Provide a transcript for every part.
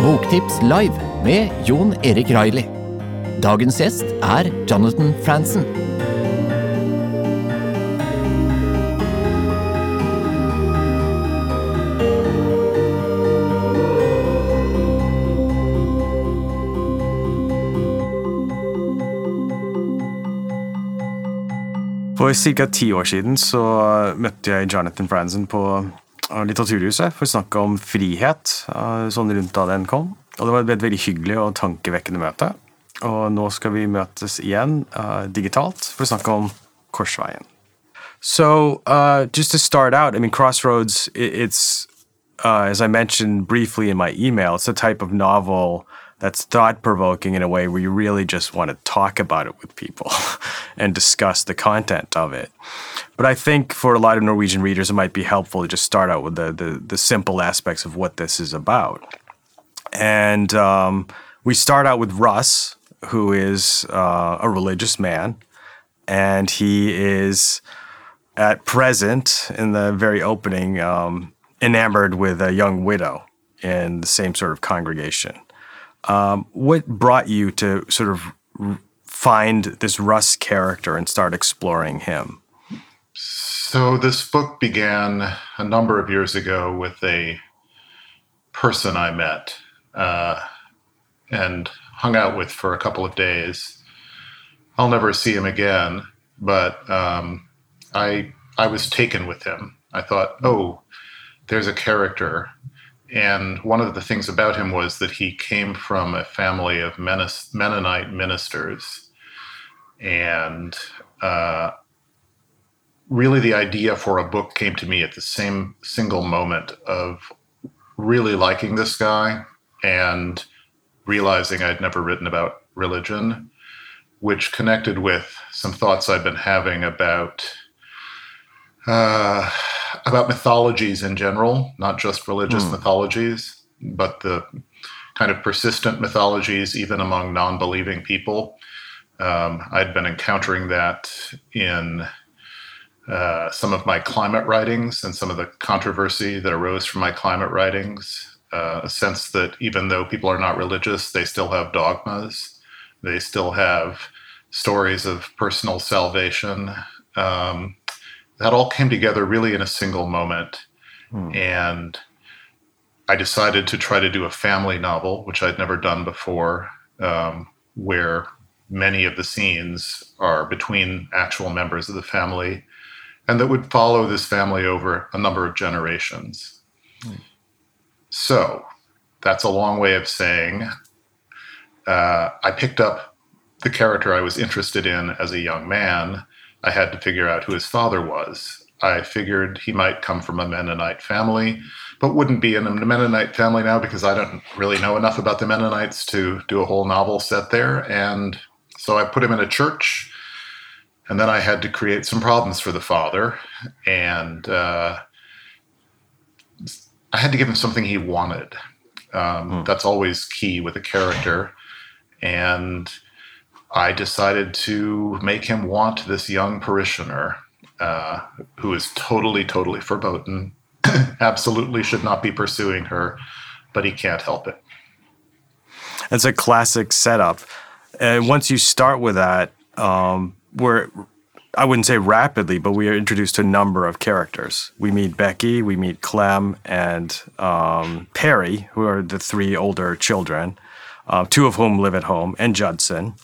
Boktips live med Jon Erik Riley. Dagens gjest er Jonathan Franzen. For ca. ti år siden så møtte jeg Jonathan Franzen på uh, Litteraturhuset for å snakke om frihet, uh, sånn rundt da den kom. Og det var et veldig hyggelig og tankevekkende møte. Og nå skal vi møtes igjen uh, digitalt for å snakke om Korsveien. So, uh, just to start out, I mean, Crossroads, it's, uh, as I mentioned briefly in my email, it's a type of novel that's thought provoking in a way where you really just want to talk about it with people and discuss the content of it. But I think for a lot of Norwegian readers, it might be helpful to just start out with the, the, the simple aspects of what this is about. And um, we start out with Russ, who is uh, a religious man, and he is at present in the very opening um, enamored with a young widow in the same sort of congregation. Um, what brought you to sort of find this Russ character and start exploring him? So, this book began a number of years ago with a person I met uh, and hung out with for a couple of days. I'll never see him again, but um, I I was taken with him. I thought, oh, there's a character and one of the things about him was that he came from a family of Mennonite ministers. And uh, really, the idea for a book came to me at the same single moment of really liking this guy and realizing I'd never written about religion, which connected with some thoughts I'd been having about. Uh, about mythologies in general, not just religious mm. mythologies, but the kind of persistent mythologies, even among non believing people. Um, I'd been encountering that in uh, some of my climate writings and some of the controversy that arose from my climate writings. Uh, a sense that even though people are not religious, they still have dogmas, they still have stories of personal salvation. Um, that all came together really in a single moment. Hmm. And I decided to try to do a family novel, which I'd never done before, um, where many of the scenes are between actual members of the family and that would follow this family over a number of generations. Hmm. So that's a long way of saying uh, I picked up the character I was interested in as a young man I had to figure out who his father was. I figured he might come from a Mennonite family, but wouldn't be in a Mennonite family now because I don't really know enough about the Mennonites to do a whole novel set there. And so I put him in a church, and then I had to create some problems for the father. And uh, I had to give him something he wanted. Um, hmm. That's always key with a character. And I decided to make him want this young parishioner uh, who is totally, totally verboten, absolutely should not be pursuing her, but he can't help it. It's a classic setup. And once you start with that, um, we're I wouldn't say rapidly, but we are introduced to a number of characters. We meet Becky, we meet Clem, and um, Perry, who are the three older children, uh, two of whom live at home, and Judson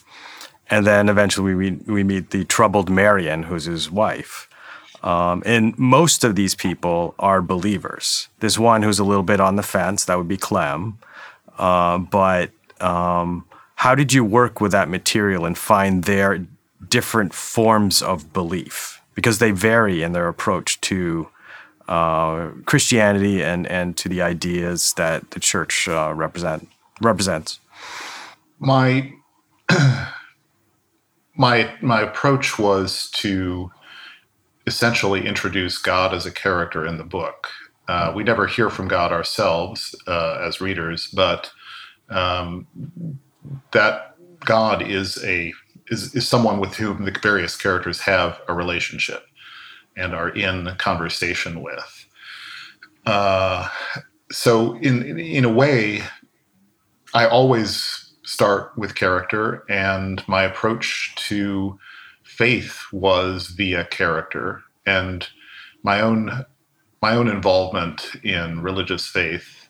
and then eventually we we meet the troubled Marion, who's his wife. Um, and most of these people are believers. There's one who's a little bit on the fence. That would be Clem. Uh, but um, how did you work with that material and find their different forms of belief? Because they vary in their approach to uh, Christianity and, and to the ideas that the church uh, represent represents. My my my approach was to essentially introduce God as a character in the book. Uh, we never hear from God ourselves uh, as readers, but um, that God is a is, is someone with whom the various characters have a relationship and are in conversation with. uh, so in in a way, I always start with character, and my approach to faith was via character, and my own my own involvement in religious faith,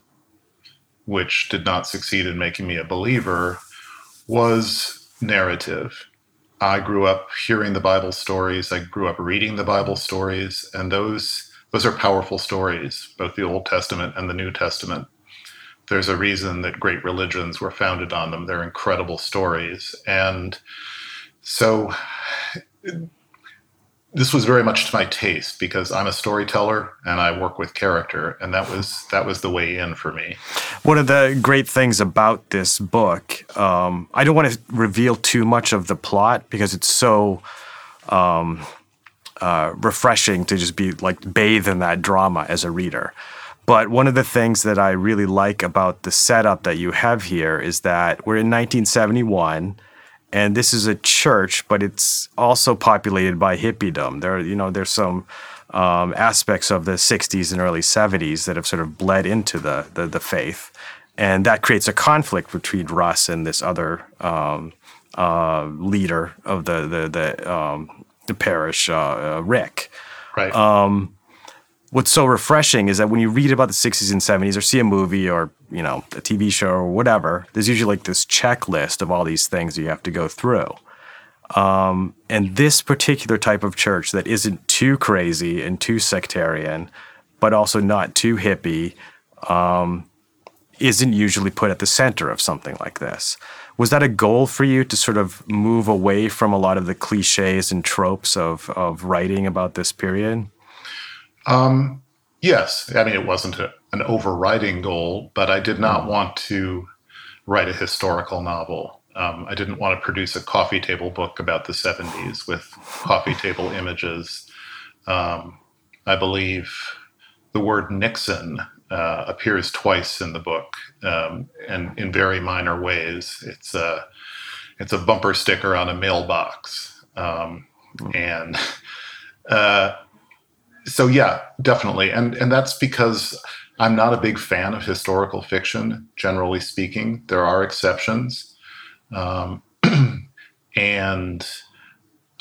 which did not succeed in making me a believer, was narrative. I grew up hearing the Bible stories. I grew up reading the Bible stories, and those those are powerful stories, both the Old Testament and the New Testament. There's a reason that great religions were founded on them. They're incredible stories, and so this was very much to my taste because I'm a storyteller and I work with character, and that was that was the way in for me. One of the great things about this book, um, I don't want to reveal too much of the plot because it's so um, uh, refreshing to just be like bathe in that drama as a reader. But one of the things that I really like about the setup that you have here is that we're in 1971 and this is a church, but it's also populated by hippiedom. There, you know, there's some um, aspects of the '60s and early '70s that have sort of bled into the the, the faith, and that creates a conflict between Russ and this other um, uh, leader of the the the, um, the parish, uh, uh, Rick. Right. What's so refreshing is that when you read about the 60s and 70s or see a movie or you know a tv show or whatever there's usually like this checklist of all these things you have to go through. Um, and this particular type of church that isn't too crazy and too sectarian but also not too hippie um, isn't usually put at the center of something like this. Was that a goal for you to sort of move away from a lot of the cliches and tropes of, of writing about this period um, yes, I mean it wasn't a, an overriding goal, but I did not mm. want to write a historical novel. Um, I didn't want to produce a coffee table book about the 70s with coffee table images. Um, I believe the word Nixon uh, appears twice in the book, um, and in very minor ways. It's a it's a bumper sticker on a mailbox, um, mm. and uh, so yeah, definitely, and and that's because I'm not a big fan of historical fiction. Generally speaking, there are exceptions, um, and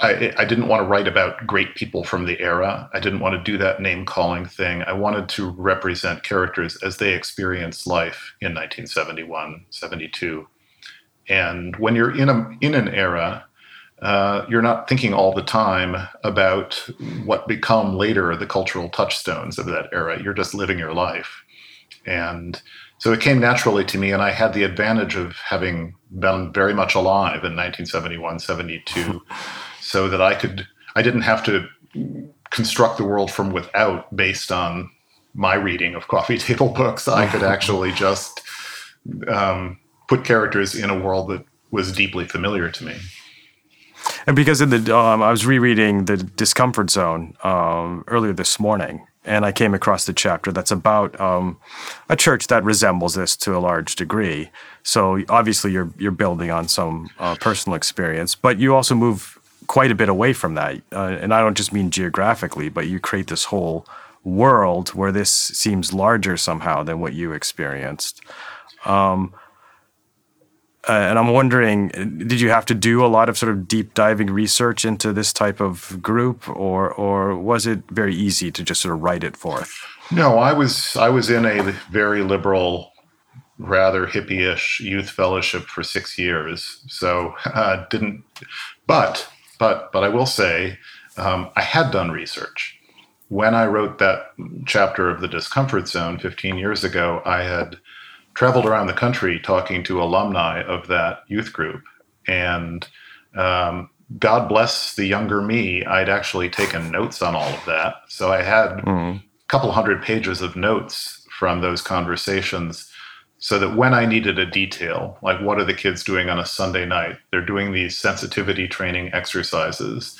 I, I didn't want to write about great people from the era. I didn't want to do that name calling thing. I wanted to represent characters as they experienced life in 1971, 72. And when you're in a in an era uh, you're not thinking all the time about what become later the cultural touchstones of that era. You're just living your life. And so it came naturally to me, and I had the advantage of having been very much alive in 1971, 72, so that I could, I didn't have to construct the world from without based on my reading of coffee table books. I could actually just um, put characters in a world that was deeply familiar to me. And because in the um, I was rereading the Discomfort Zone um, earlier this morning, and I came across the chapter that's about um, a church that resembles this to a large degree. So obviously, you're you're building on some uh, personal experience, but you also move quite a bit away from that. Uh, and I don't just mean geographically, but you create this whole world where this seems larger somehow than what you experienced. Um, uh, and I'm wondering, did you have to do a lot of sort of deep diving research into this type of group, or or was it very easy to just sort of write it forth? No, I was I was in a very liberal, rather hippie-ish youth fellowship for six years, so uh, didn't. But but but I will say, um, I had done research when I wrote that chapter of the discomfort zone 15 years ago. I had traveled around the country talking to alumni of that youth group. And um, God bless the younger me, I'd actually taken notes on all of that. So I had mm. a couple hundred pages of notes from those conversations so that when I needed a detail, like what are the kids doing on a Sunday night? They're doing these sensitivity training exercises.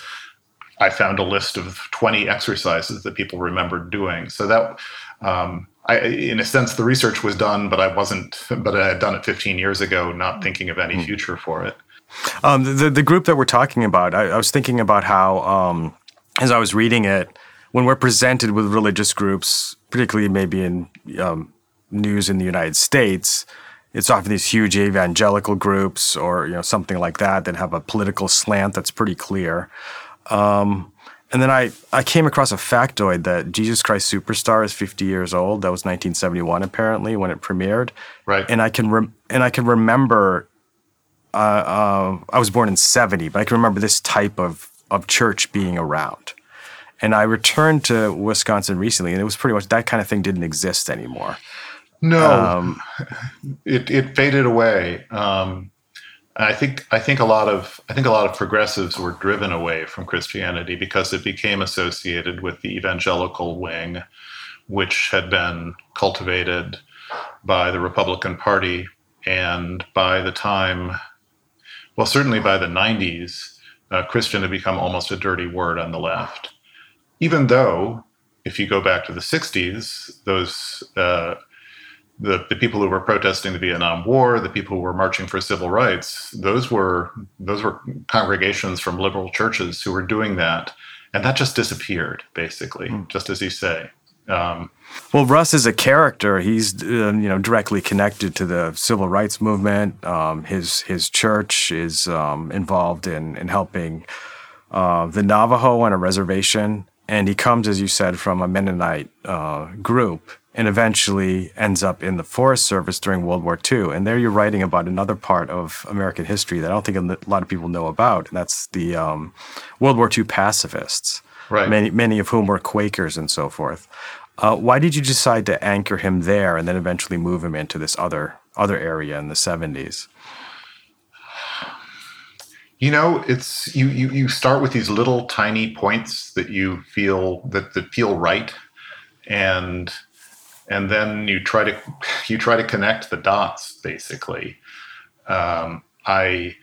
I found a list of 20 exercises that people remembered doing. So that um, I, in a sense, the research was done, but I wasn't, but I had done it 15 years ago, not thinking of any hmm. future for it. Um, the, the group that we're talking about, I, I was thinking about how, um, as I was reading it, when we're presented with religious groups, particularly maybe in um, news in the United States, it's often these huge evangelical groups or you know something like that that have a political slant that's pretty clear. Um, and then I, I came across a factoid that Jesus Christ Superstar is 50 years old. That was 1971 apparently when it premiered. Right. And I can re- and I can remember. Uh, uh, I was born in 70, but I can remember this type of of church being around. And I returned to Wisconsin recently, and it was pretty much that kind of thing didn't exist anymore. No, um, it it faded away. Um, I think I think a lot of I think a lot of progressives were driven away from Christianity because it became associated with the evangelical wing, which had been cultivated by the Republican Party, and by the time, well, certainly by the '90s, uh, Christian had become almost a dirty word on the left. Even though, if you go back to the '60s, those uh, the, the people who were protesting the Vietnam War, the people who were marching for civil rights, those were those were congregations from liberal churches who were doing that, and that just disappeared basically, mm. just as you say. Um, well, Russ is a character. He's uh, you know directly connected to the civil rights movement. Um, his his church is um, involved in in helping uh, the Navajo on a reservation, and he comes, as you said, from a Mennonite uh, group and eventually ends up in the Forest Service during World War II. And there you're writing about another part of American history that I don't think a lot of people know about, and that's the um, World War II pacifists, right. many, many of whom were Quakers and so forth. Uh, why did you decide to anchor him there and then eventually move him into this other other area in the 70s? You know, it's you, you you start with these little tiny points that you feel that, that feel right. And and then you try to you try to connect the dots basically. Um, i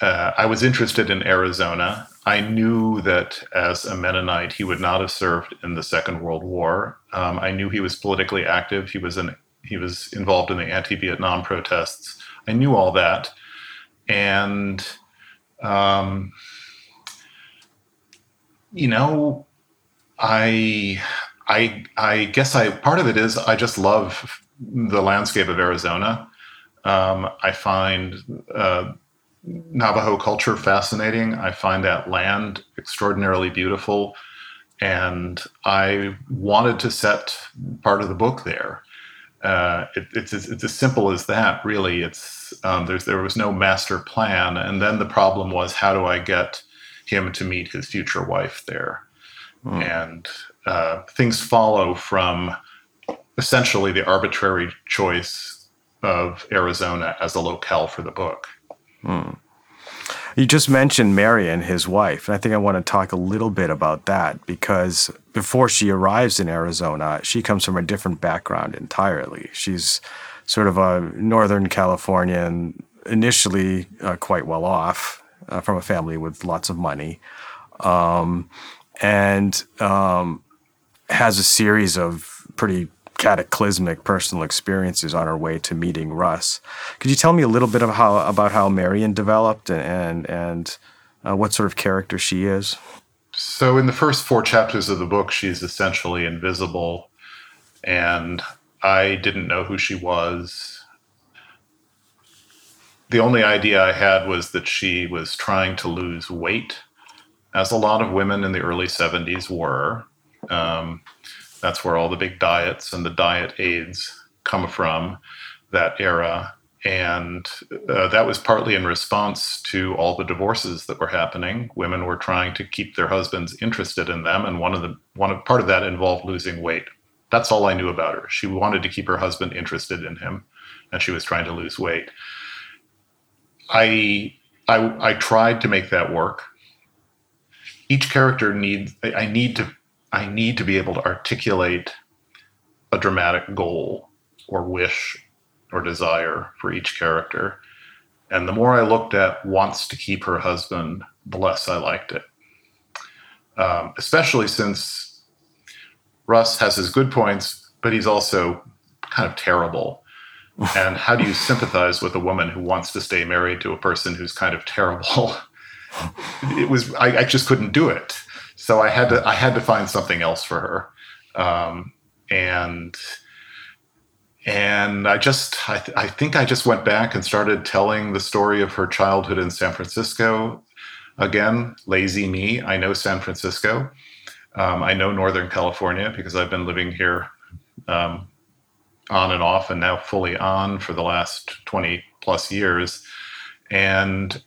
uh, i was interested in arizona. I knew that as a mennonite he would not have served in the second world war. Um, i knew he was politically active. He was an he was involved in the anti-vietnam protests. I knew all that. And um, you know i I I guess I part of it is I just love the landscape of Arizona. Um, I find uh, Navajo culture fascinating. I find that land extraordinarily beautiful, and I wanted to set part of the book there. Uh, it, it's, it's as simple as that, really. It's um, there was no master plan, and then the problem was how do I get him to meet his future wife there, mm. and uh, things follow from essentially the arbitrary choice of Arizona as the locale for the book. Hmm. You just mentioned Marion, his wife, and I think I want to talk a little bit about that because before she arrives in Arizona, she comes from a different background entirely. She's sort of a Northern Californian, initially uh, quite well off uh, from a family with lots of money. Um, and um, has a series of pretty cataclysmic personal experiences on her way to meeting Russ. Could you tell me a little bit of how about how Marion developed and and, uh, what sort of character she is? So in the first four chapters of the book, she's essentially invisible, and I didn't know who she was. The only idea I had was that she was trying to lose weight, as a lot of women in the early 70s were. Um, that's where all the big diets and the diet aids come from that era. And uh, that was partly in response to all the divorces that were happening. Women were trying to keep their husbands interested in them, and one of the one of, part of that involved losing weight. That's all I knew about her. She wanted to keep her husband interested in him, and she was trying to lose weight. I I, I tried to make that work. Each character needs I need to I need to be able to articulate a dramatic goal or wish or desire for each character. And the more I looked at wants to keep her husband, the less I liked it. Um, especially since Russ has his good points, but he's also kind of terrible. and how do you sympathize with a woman who wants to stay married to a person who's kind of terrible? it was I, I just couldn't do it. So I had to I had to find something else for her, um, and and I just I, th- I think I just went back and started telling the story of her childhood in San Francisco. Again, lazy me. I know San Francisco. Um, I know Northern California because I've been living here um, on and off, and now fully on for the last twenty plus years, and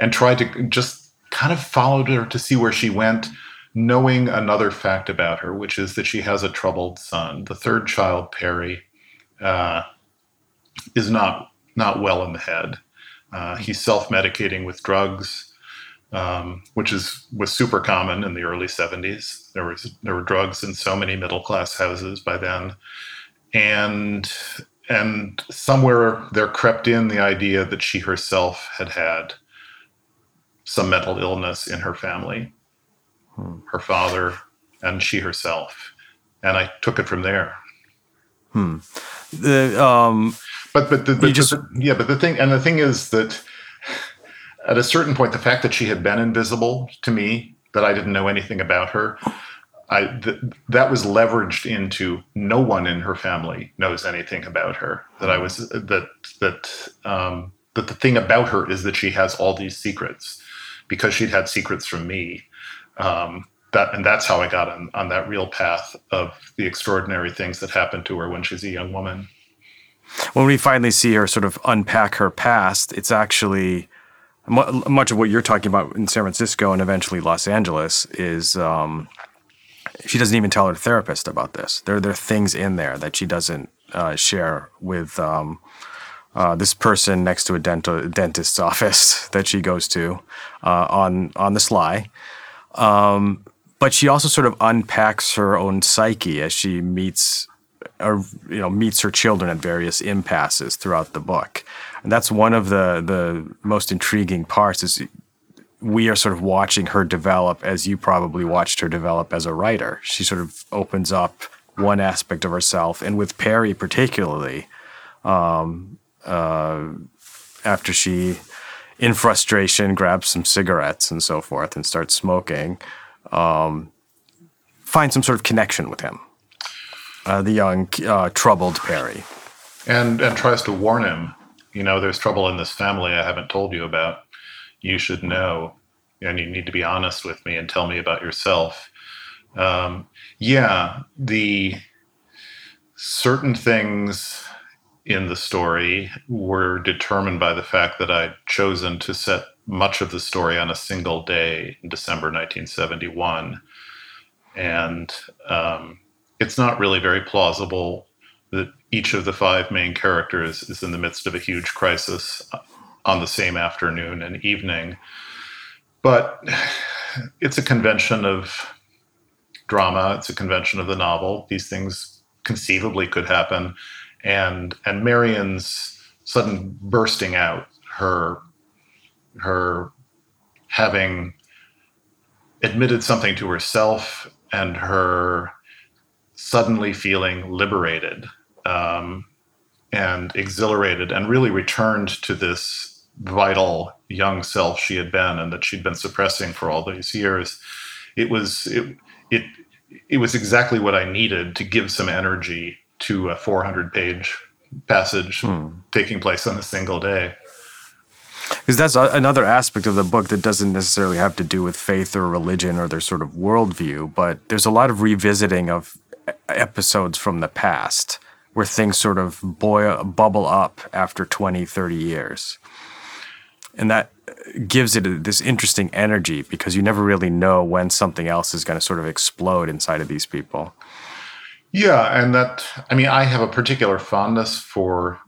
and tried to just kind of followed her to see where she went knowing another fact about her, which is that she has a troubled son. The third child, Perry, uh, is not not well in the head. Uh, he's self-medicating with drugs, um, which is was super common in the early '70s. There was there were drugs in so many middle-class houses by then, and and somewhere there crept in the idea that she herself had had some mental illness in her family hmm. her father, and she herself. And I took it from there. Hmm. The, um, but but, the, but just, the, yeah, but the thing and the thing is that at a certain point, the fact that she had been invisible to me, that I didn't know anything about her, I th- that was leveraged into no one in her family knows anything about her. That I was that that um, that the thing about her is that she has all these secrets because she'd had secrets from me um, that and that's how I got on, on that real path of the extraordinary things that happened to her when she's a young woman. When we finally see her sort of unpack her past, it's actually much of what you're talking about in San Francisco and eventually Los Angeles is um, she doesn't even tell her therapist about this. There, there are things in there that she doesn't uh, share with um, uh, this person next to a dental dentist's office that she goes to uh, on on the sly. Um, but she also sort of unpacks her own psyche as she meets or you know meets her children at various impasses throughout the book. And that's one of the the most intriguing parts is we are sort of watching her develop as you probably watched her develop as a writer. She sort of opens up one aspect of herself, and with Perry particularly, um, uh, after she in frustration, grabs some cigarettes and so forth and starts smoking, um, some sort of connection with him, uh, the young, uh, troubled Perry. And, and tries to warn him, you know, there's trouble in this family I haven't told you about. You should know, and you need to be honest with me and tell me about yourself. Um, yeah, the certain things in the story were determined by the fact that I'd chosen to set much of the story on a single day in December 1971. And um, it's not really very plausible that each of the five main characters is in the midst of a huge crisis on the same afternoon and evening. But it's a convention of drama, it's a convention of the novel. These things conceivably could happen and and Marion's sudden bursting out, her her having admitted something to herself and her suddenly feeling liberated um, and exhilarated and really returned to this vital young self she had been and that she'd been suppressing for all these years. It was it it it was exactly what i needed to give some energy to a 400 page passage hmm. taking place on a single day. Because that's a, another aspect of the book that doesn't necessarily have to do with faith or religion or their sort of worldview, but there's a lot of revisiting of episodes from the past where things sort of boil, bubble up after 20, 30 years. And that gives it this interesting energy because you never really know when something else is going to sort of explode inside of these people. Yeah, and that I mean, I have a particular fondness for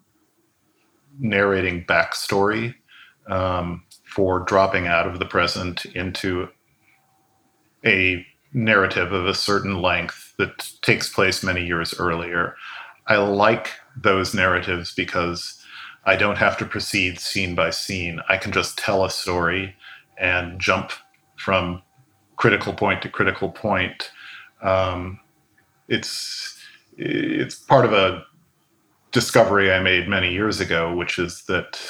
narrating backstory, um, for dropping out of the present into a narrative of a certain length that takes place many years earlier. I like those narratives because I don't have to proceed scene by scene. I can just tell a story and jump from critical point to critical point. Um, it's it's part of a discovery I made many years ago, which is that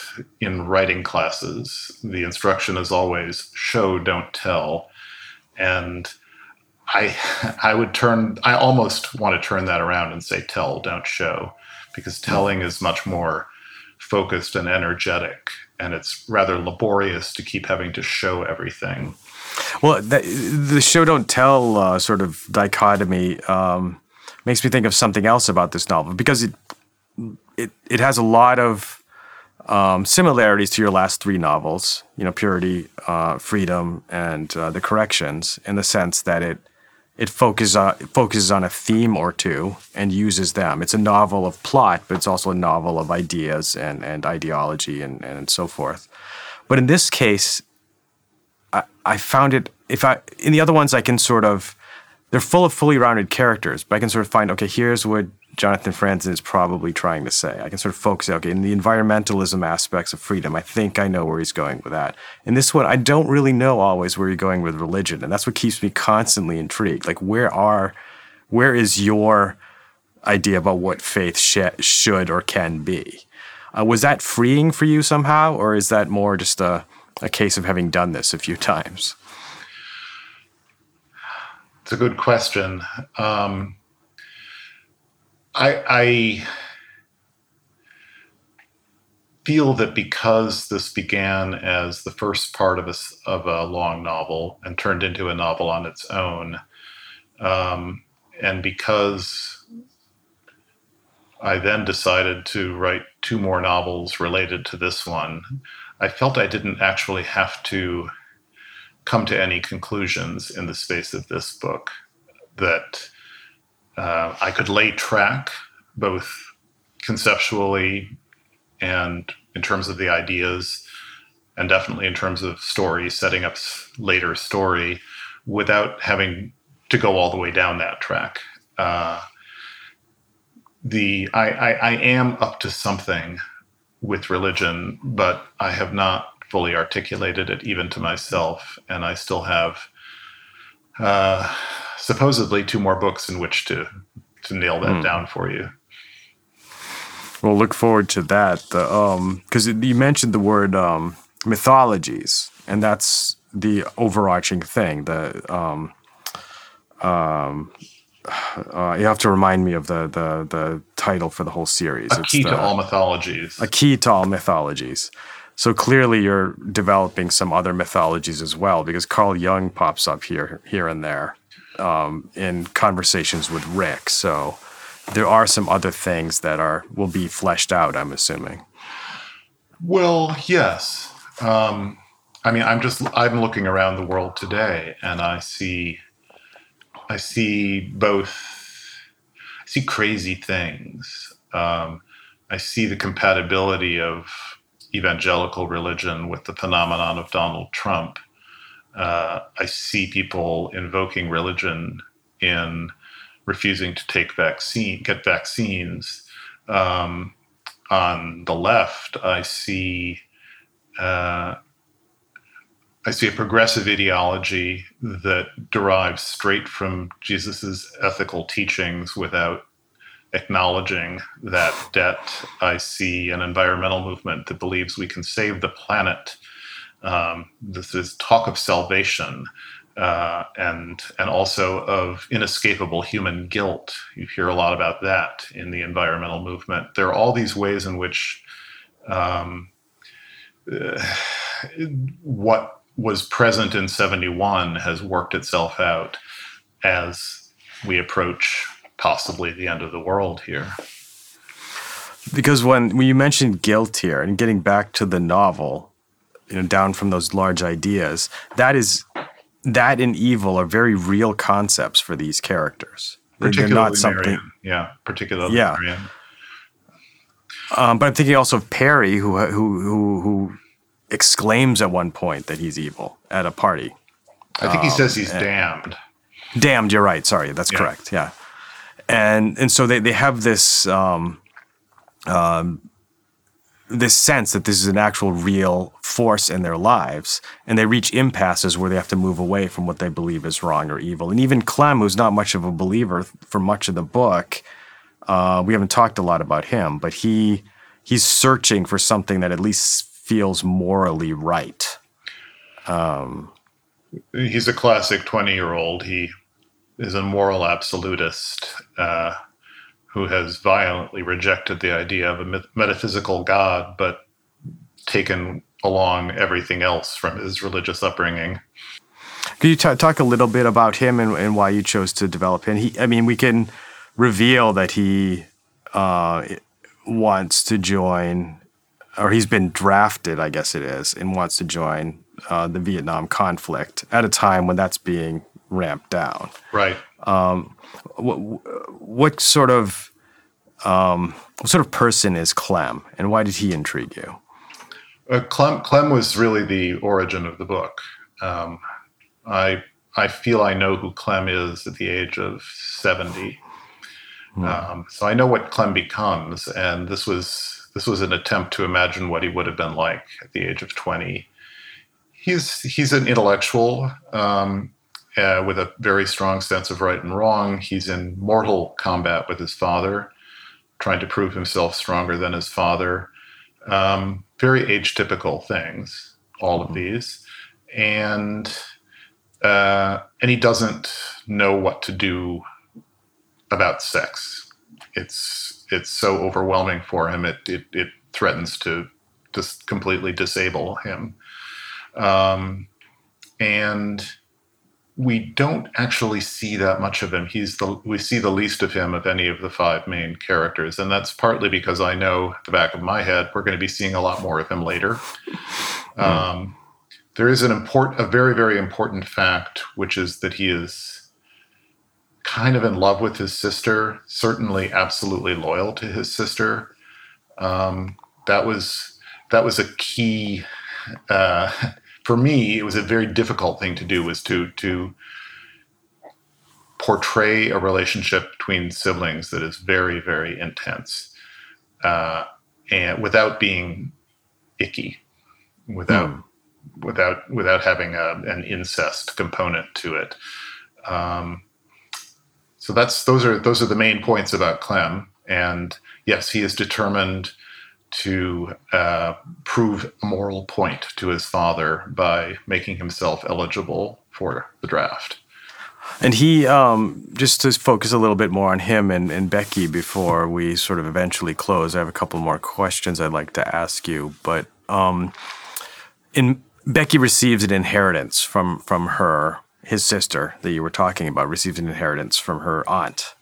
in writing classes, the instruction is always show, don't tell. And I I would turn I almost want to turn that around and say tell, don't show, because telling is much more focused and energetic, and it's rather laborious to keep having to show everything. Well, the, the show don't tell uh, sort of dichotomy um, makes me think of something else about this novel because it it it has a lot of um, similarities to your last three novels. You know, Purity, uh, Freedom, and uh, The Corrections, in the sense that it it focuses on it focuses on a theme or two and uses them. It's a novel of plot, but it's also a novel of ideas and and ideology and and so forth. But in this case, I, found it. If I in the other ones, I can sort of they're full of fully rounded characters, but I can sort of find okay, here's what Jonathan Franzen is probably trying to say. I can sort of focus, okay, in the environmentalism aspects of freedom, I think I know where he's going with that. In this one, I don't really know always where you're going with religion, and that's what keeps me constantly intrigued. Like, where are, where is your idea about what faith sh- should or can be? Uh, was that freeing for you somehow, or is that more just a, a case of having done this a few times? It's a good question. Um, I, I feel that because this began as the first part of a, of a long novel and turned into a novel on its own, um, and because I then decided to write two more novels related to this one, I felt I didn't actually have to come to any conclusions in the space of this book. That uh, I could lay track both conceptually and in terms of the ideas, and definitely in terms of story, setting up later story without having to go all the way down that track. Uh, the I, I, I am up to something with religion, but I have not fully articulated it even to myself, and I still have uh, supposedly two more books in which to to nail that mm. down for you. Well, look forward to that. The um, because you mentioned the word um, mythologies, and that's the overarching thing. The um, um, uh, you have to remind me of the the the title for the whole series. A key the, to all mythologies. A key to all mythologies. So clearly, you're developing some other mythologies as well, because Carl Jung pops up here, here and there, um, in conversations with Rick. So there are some other things that are will be fleshed out. I'm assuming. Well, yes. Um, I mean, I'm just I'm looking around the world today, and I see, I see both. I see crazy things. Um, I see the compatibility of evangelical religion with the phenomenon of Donald Trump. Uh, I see people invoking religion in refusing to take vaccine, get vaccines. Um, on the left, I see uh, I see a progressive ideology that derives straight from Jesus's ethical teachings without acknowledging that debt. I see an environmental movement that believes we can save the planet. Um, this is talk of salvation uh, and and also of inescapable human guilt. You hear a lot about that in the environmental movement. There are all these ways in which um, uh, what was present in 71 has worked itself out as we approach possibly the end of the world here. Because when, when you mentioned guilt here and getting back to the novel, you know, down from those large ideas, that is that and evil are very real concepts for these characters. Particularly They're not something, Marion. yeah, particularly yeah. Um, but I'm thinking also of Perry, who who who who exclaims at one point that he's evil at a party. I think um, he says he's damned. Damned, you're right. Sorry, that's yeah. correct. Yeah and and so they they have this um, um, this sense that this is an actual real force in their lives, and they reach impasses where they have to move away from what they believe is wrong or evil. And even Clem, who's not much of a believer for much of the book, uh, we haven't talked a lot about him, but he he's searching for something that at least feels morally right. Um, he's a classic twenty-year-old. He is a moral absolutist uh, who has violently rejected the idea of a metaphysical God, but taken along everything else from his religious upbringing. Could you t- talk a little bit about him and, and, why you chose to develop him? He, I mean, we can reveal that he uh, wants to join, or he's been drafted, I guess it is, and wants to join uh, the Vietnam conflict at a time when that's being ramped down. Right. Um, what, what, sort of um, what sort of person is Clem, and why did he intrigue you? Uh, Clem, Clem was really the origin of the book. Um, I I feel I know who Clem is at the age of seventy, hmm. um, so I know what Clem becomes, and this was this was an attempt to imagine what he would have been like at the age of twenty. He's he's an intellectual um, uh, with a very strong sense of right and wrong. He's in mortal combat with his father, trying to prove himself stronger than his father. Um, very age typical things, all of hmm. these, and uh, and he doesn't know what to do about sex. It's it's so overwhelming for him. It it, it threatens to just completely disable him. Um, and we don't actually see that much of him. He's the we see the least of him of any of the five main characters, and that's partly because I know at the back of my head we're going to be seeing a lot more of him later. Mm. Um, there is an important, a very, very important fact, which is that he is kind of in love with his sister, certainly absolutely loyal to his sister. Um, that was that was a key uh, for me. It was a very difficult thing to do was to to portray a relationship between siblings that is very, very intense, uh, and without being icky, without mm without without having a, an incest component to it. Um, so that's those are those are the main points about Clem. And yes, he is determined to uh, prove a moral point to his father by making himself eligible for the draft. And he, um, just to focus a little bit more on him and, and, Becky before we sort of eventually close, I have a couple more questions I'd like to ask you. But um, in Becky receives an inheritance from from her his sister that you were talking about received an inheritance from her aunt,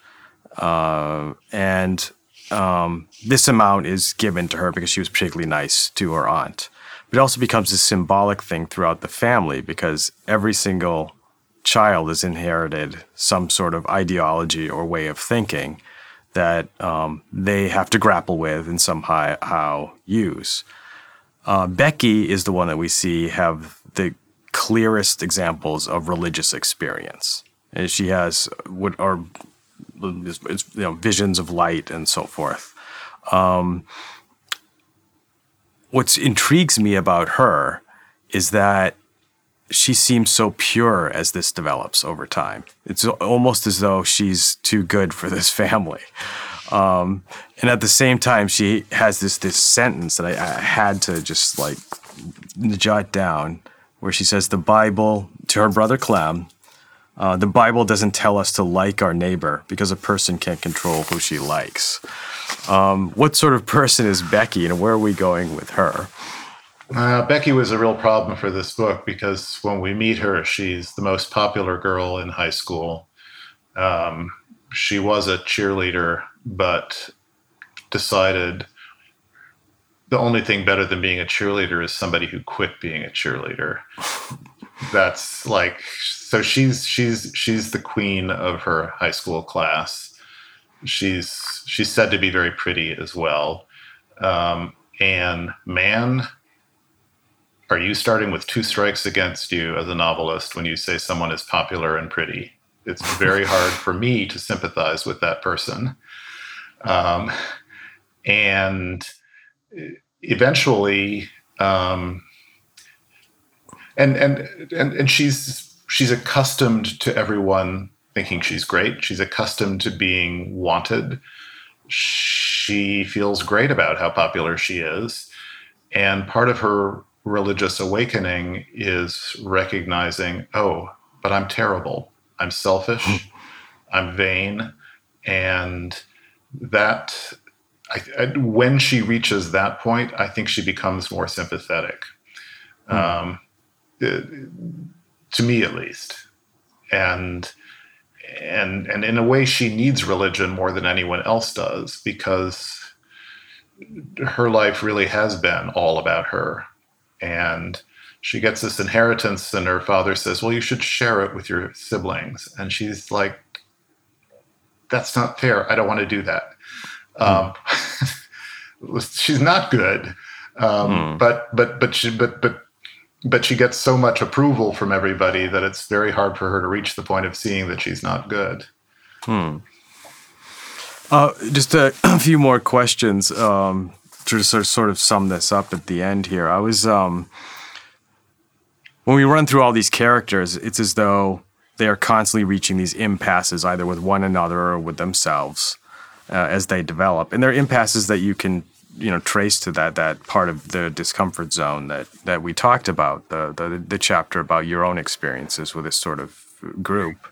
uh, and um, this amount is given to her because she was particularly nice to her aunt. But it also becomes a symbolic thing throughout the family because every single child has inherited some sort of ideology or way of thinking that um, they have to grapple with and somehow use. Uh, Becky is the one that we see have clearest examples of religious experience. And she has what are you know visions of light and so forth. Um, what intrigues me about her is that she seems so pure as this develops over time. It's almost as though she's too good for this family. Um, and at the same time, she has this this sentence that I, I had to just like jot down, where she says the Bible to her brother Clem. Uh, the Bible doesn't tell us to like our neighbor because a person can't control who she likes. Um, what sort of person is Becky, and where are we going with her? Uh, Becky was a real problem for this book because when we meet her, she's the most popular girl in high school. Um, she was a cheerleader but decided the only thing better than being a cheerleader is somebody who quit being a cheerleader. That's like so she's she's she's the queen of her high school class. She's she's said to be very pretty as well. Um, and man, are you starting with two strikes against you as a novelist when you say someone is popular and pretty? It's very hard for me to sympathize with that person. Um, and eventually, um, and, and and and she's she's accustomed to everyone thinking she's great. She's accustomed to being wanted. She feels great about how popular she is. And part of her religious awakening is recognizing, oh, but I'm terrible. I'm selfish. I'm vain, and that I, I, when she reaches that point, I think she becomes more sympathetic, mm. um, it, to me at least, and and and in a way, she needs religion more than anyone else does because her life really has been all about her, and she gets this inheritance, and her father says, "Well, you should share it with your siblings," and she's like, "That's not fair. I don't want to do that." Um, she's not good, um, mm. but but but she but but but she gets so much approval from everybody that it's very hard for her to reach the point of seeing that she's not good. Hmm. Uh, just a, a, few more questions um, to sort of, sort of sum this up at the end here. I was um, when we run through all these characters, it's as though they are constantly reaching these impasses, either with one another or with themselves uh, as they develop. And there are impasses that you can you know trace to that that part of the discomfort zone that that we talked about the the, the chapter about your own experiences with this sort of group.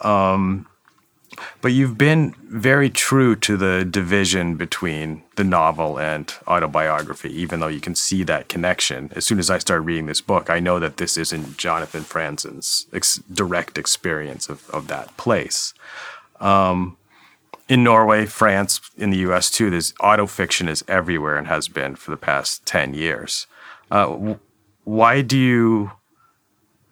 Um, but you've been very true to the division between the novel and autobiography, even though you can see that connection. As soon as I start reading this book, I know that this isn't Jonathan Franzen's ex- direct experience of, of that place. Um, in Norway, France, in the U.S. too, this auto fiction is everywhere and has been for the past ten years. Uh, why do you?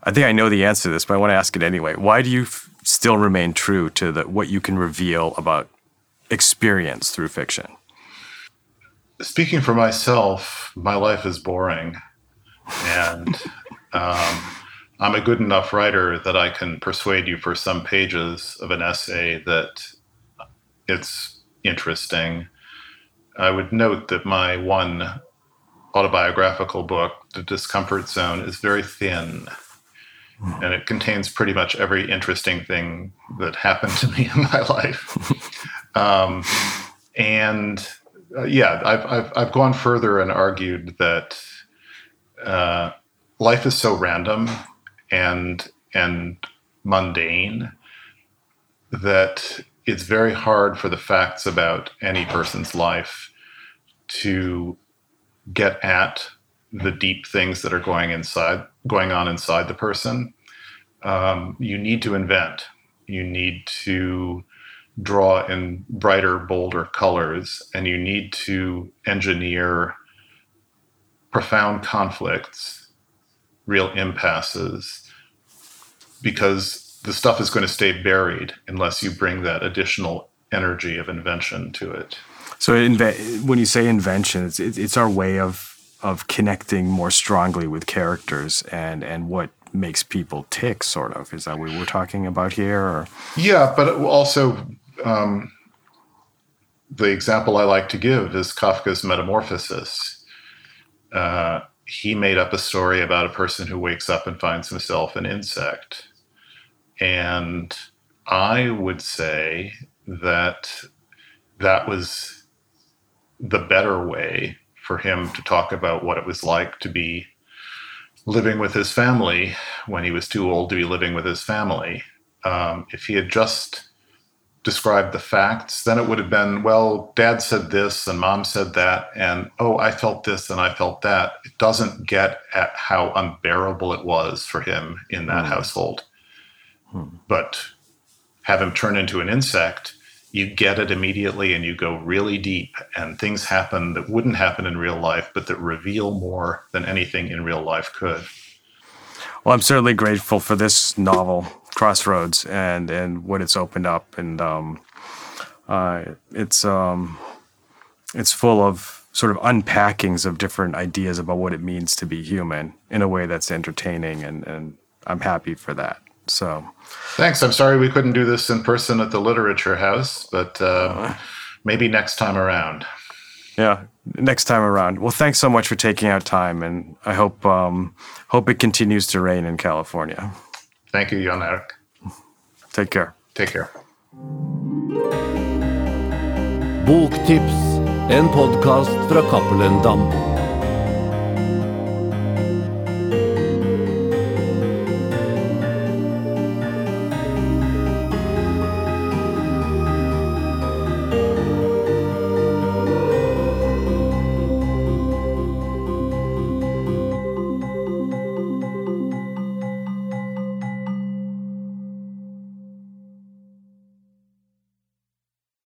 I think I know the answer to this, but I want to ask it anyway. Why do you f- still remain true to the, what you can reveal about experience through fiction? Speaking for myself, my life is boring, and um, I'm a good enough writer that I can persuade you for some pages of an essay that it's interesting. I would note that my one autobiographical book, The Discomfort Zone, is very thin. Mm. And it contains pretty much every interesting thing that happened to me in my life. um, and uh, yeah, I've, I've, I've gone further and argued that uh, life is so random and and mundane that it's very hard for the facts about any person's life to get at the deep things that are going inside going on inside the person. Um, you need to invent. You need to draw in brighter bolder colors and you need to engineer profound conflicts real impasses because the stuff is going to stay buried unless you bring that additional energy of invention to it. So, inve- when you say invention, it's it's our way of of connecting more strongly with characters and and what makes people tick. Sort of is that what we're talking about here? Or? Yeah, but also um, the example I like to give is Kafka's Metamorphosis. Uh, he made up a story about a person who wakes up and finds himself an insect and I would say that that was the better way for him to talk about what it was like to be living with his family when he was too old to be living with his family. Um, if he had just described the facts, then it would have been, well, dad said this and mom said that, and oh, I felt this and I felt that. It doesn't get at how unbearable it was for him in that mm. household. But have him turn into an insect, you get it immediately and you go really deep, and things happen that wouldn't happen in real life, but that reveal more than anything in real life could. Well, I'm certainly grateful for this novel, Crossroads, and and what it's opened up, and um, uh, it's um, it's full of sort of unpackings of different ideas about what it means to be human in a way that's entertaining, and and I'm happy for that. So, thanks. I'm sorry we couldn't do this in person at the Literature House, but uh, maybe next time around. Yeah, next time around. Well, thanks so much for taking out time, and I hope um, hope it continues to rain in California. Thank you, Jan Eric. Take care. Take care. Book Boktips, en podkast fra Cappelen Damm.